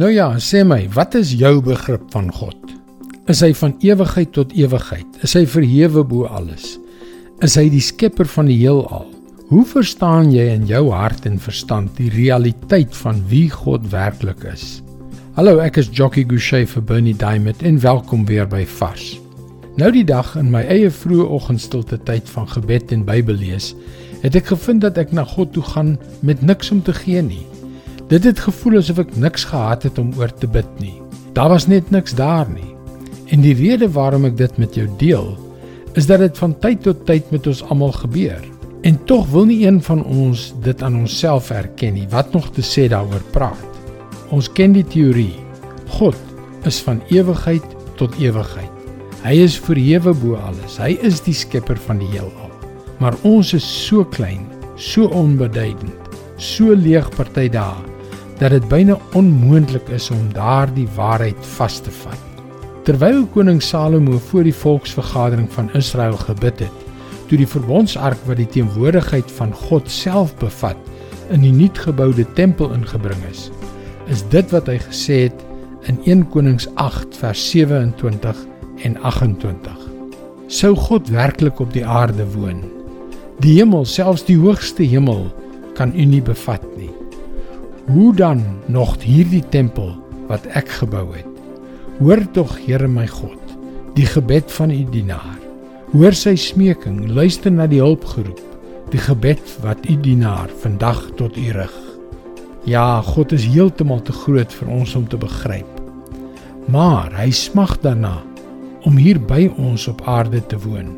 Nou ja, sê my, wat is jou begrip van God? Is hy van ewigheid tot ewigheid? Is hy verhewe bo alles? Is hy die skepper van die heelal? Hoe verstaan jy in jou hart en verstand die realiteit van wie God werklik is? Hallo, ek is Jockey Gouchee vir Bernie Diamond en welkom weer by Vars. Nou die dag in my eie vroeë oggendstilte tyd van gebed en Bybellees, het ek gevind dat ek na God toe gaan met niks om te gee nie. Dit het gevoel asof ek niks gehad het om oor te bid nie. Daar was net niks daar nie. En die rede waarom ek dit met jou deel, is dat dit van tyd tot tyd met ons almal gebeur. En tog wil nie een van ons dit aan onsself erken nie. Wat nog te sê daaroor praat? Ons ken die teorie. God is van ewigheid tot ewigheid. Hy is verhewe bo alles. Hy is die skepper van die heelal. Maar ons is so klein, so onbeduidend, so leeg party dae dat dit byna onmoontlik is om daardie waarheid vas te vat. Terwyl koning Salomo voor die volksvergadering van Israel gebid het, toe die verbondsark wat die teenwoordigheid van God self bevat in die nuutgeboude tempel ingebring is, is dit wat hy gesê het in 1 Konings 8 vers 27 en 28. Sou God werklik op die aarde woon? Die hemel, selfs die hoogste hemel, kan u nie bevat nie. Hoe dan nog hierdie tempel wat ek gebou het? Hoor tog, Here my God, die gebed van u dienaar. Hoor sy smeking, luister na die hulpgeroep, die gebed wat u dienaar vandag tot u rig. Ja, God is heeltemal te groot vir ons om te begryp. Maar hy smag daarna om hier by ons op aarde te woon.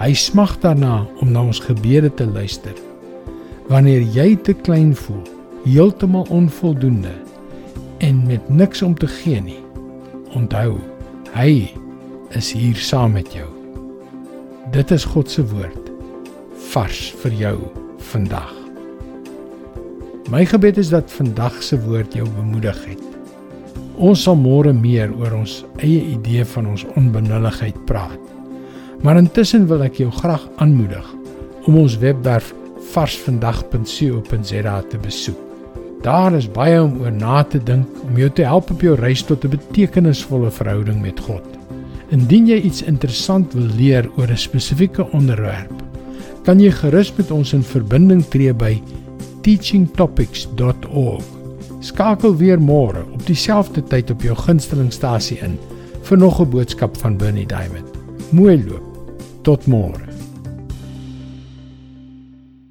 Hy smag daarna om na ons gebede te luister. Wanneer jy te klein voel, heeltemal onvoldoende en met niks om te gee nie, Onthou, hy is hier saam met jou. Dit is God se woord vars vir jou vandag. My gebed is dat vandag se woord jou bemoedig het. Ons sal môre meer oor ons eie idee van ons onbenulligheid praat. Maar intussen wil ek jou graag aanmoedig om ons webwerf varsvandag.co.za te besoek. Daar is baie om oor na te dink om jou te help op jou reis tot 'n betekenisvolle verhouding met God. Indien jy iets interessant wil leer oor 'n spesifieke onderwerp, kan jy gerus met ons in verbinding tree by teachingtopics.org. Skakel weer môre op dieselfde tyd op jou gunstelingstasie in vir nog 'n boodskap van Bernie Diamond. Mooi loop. Tot môre.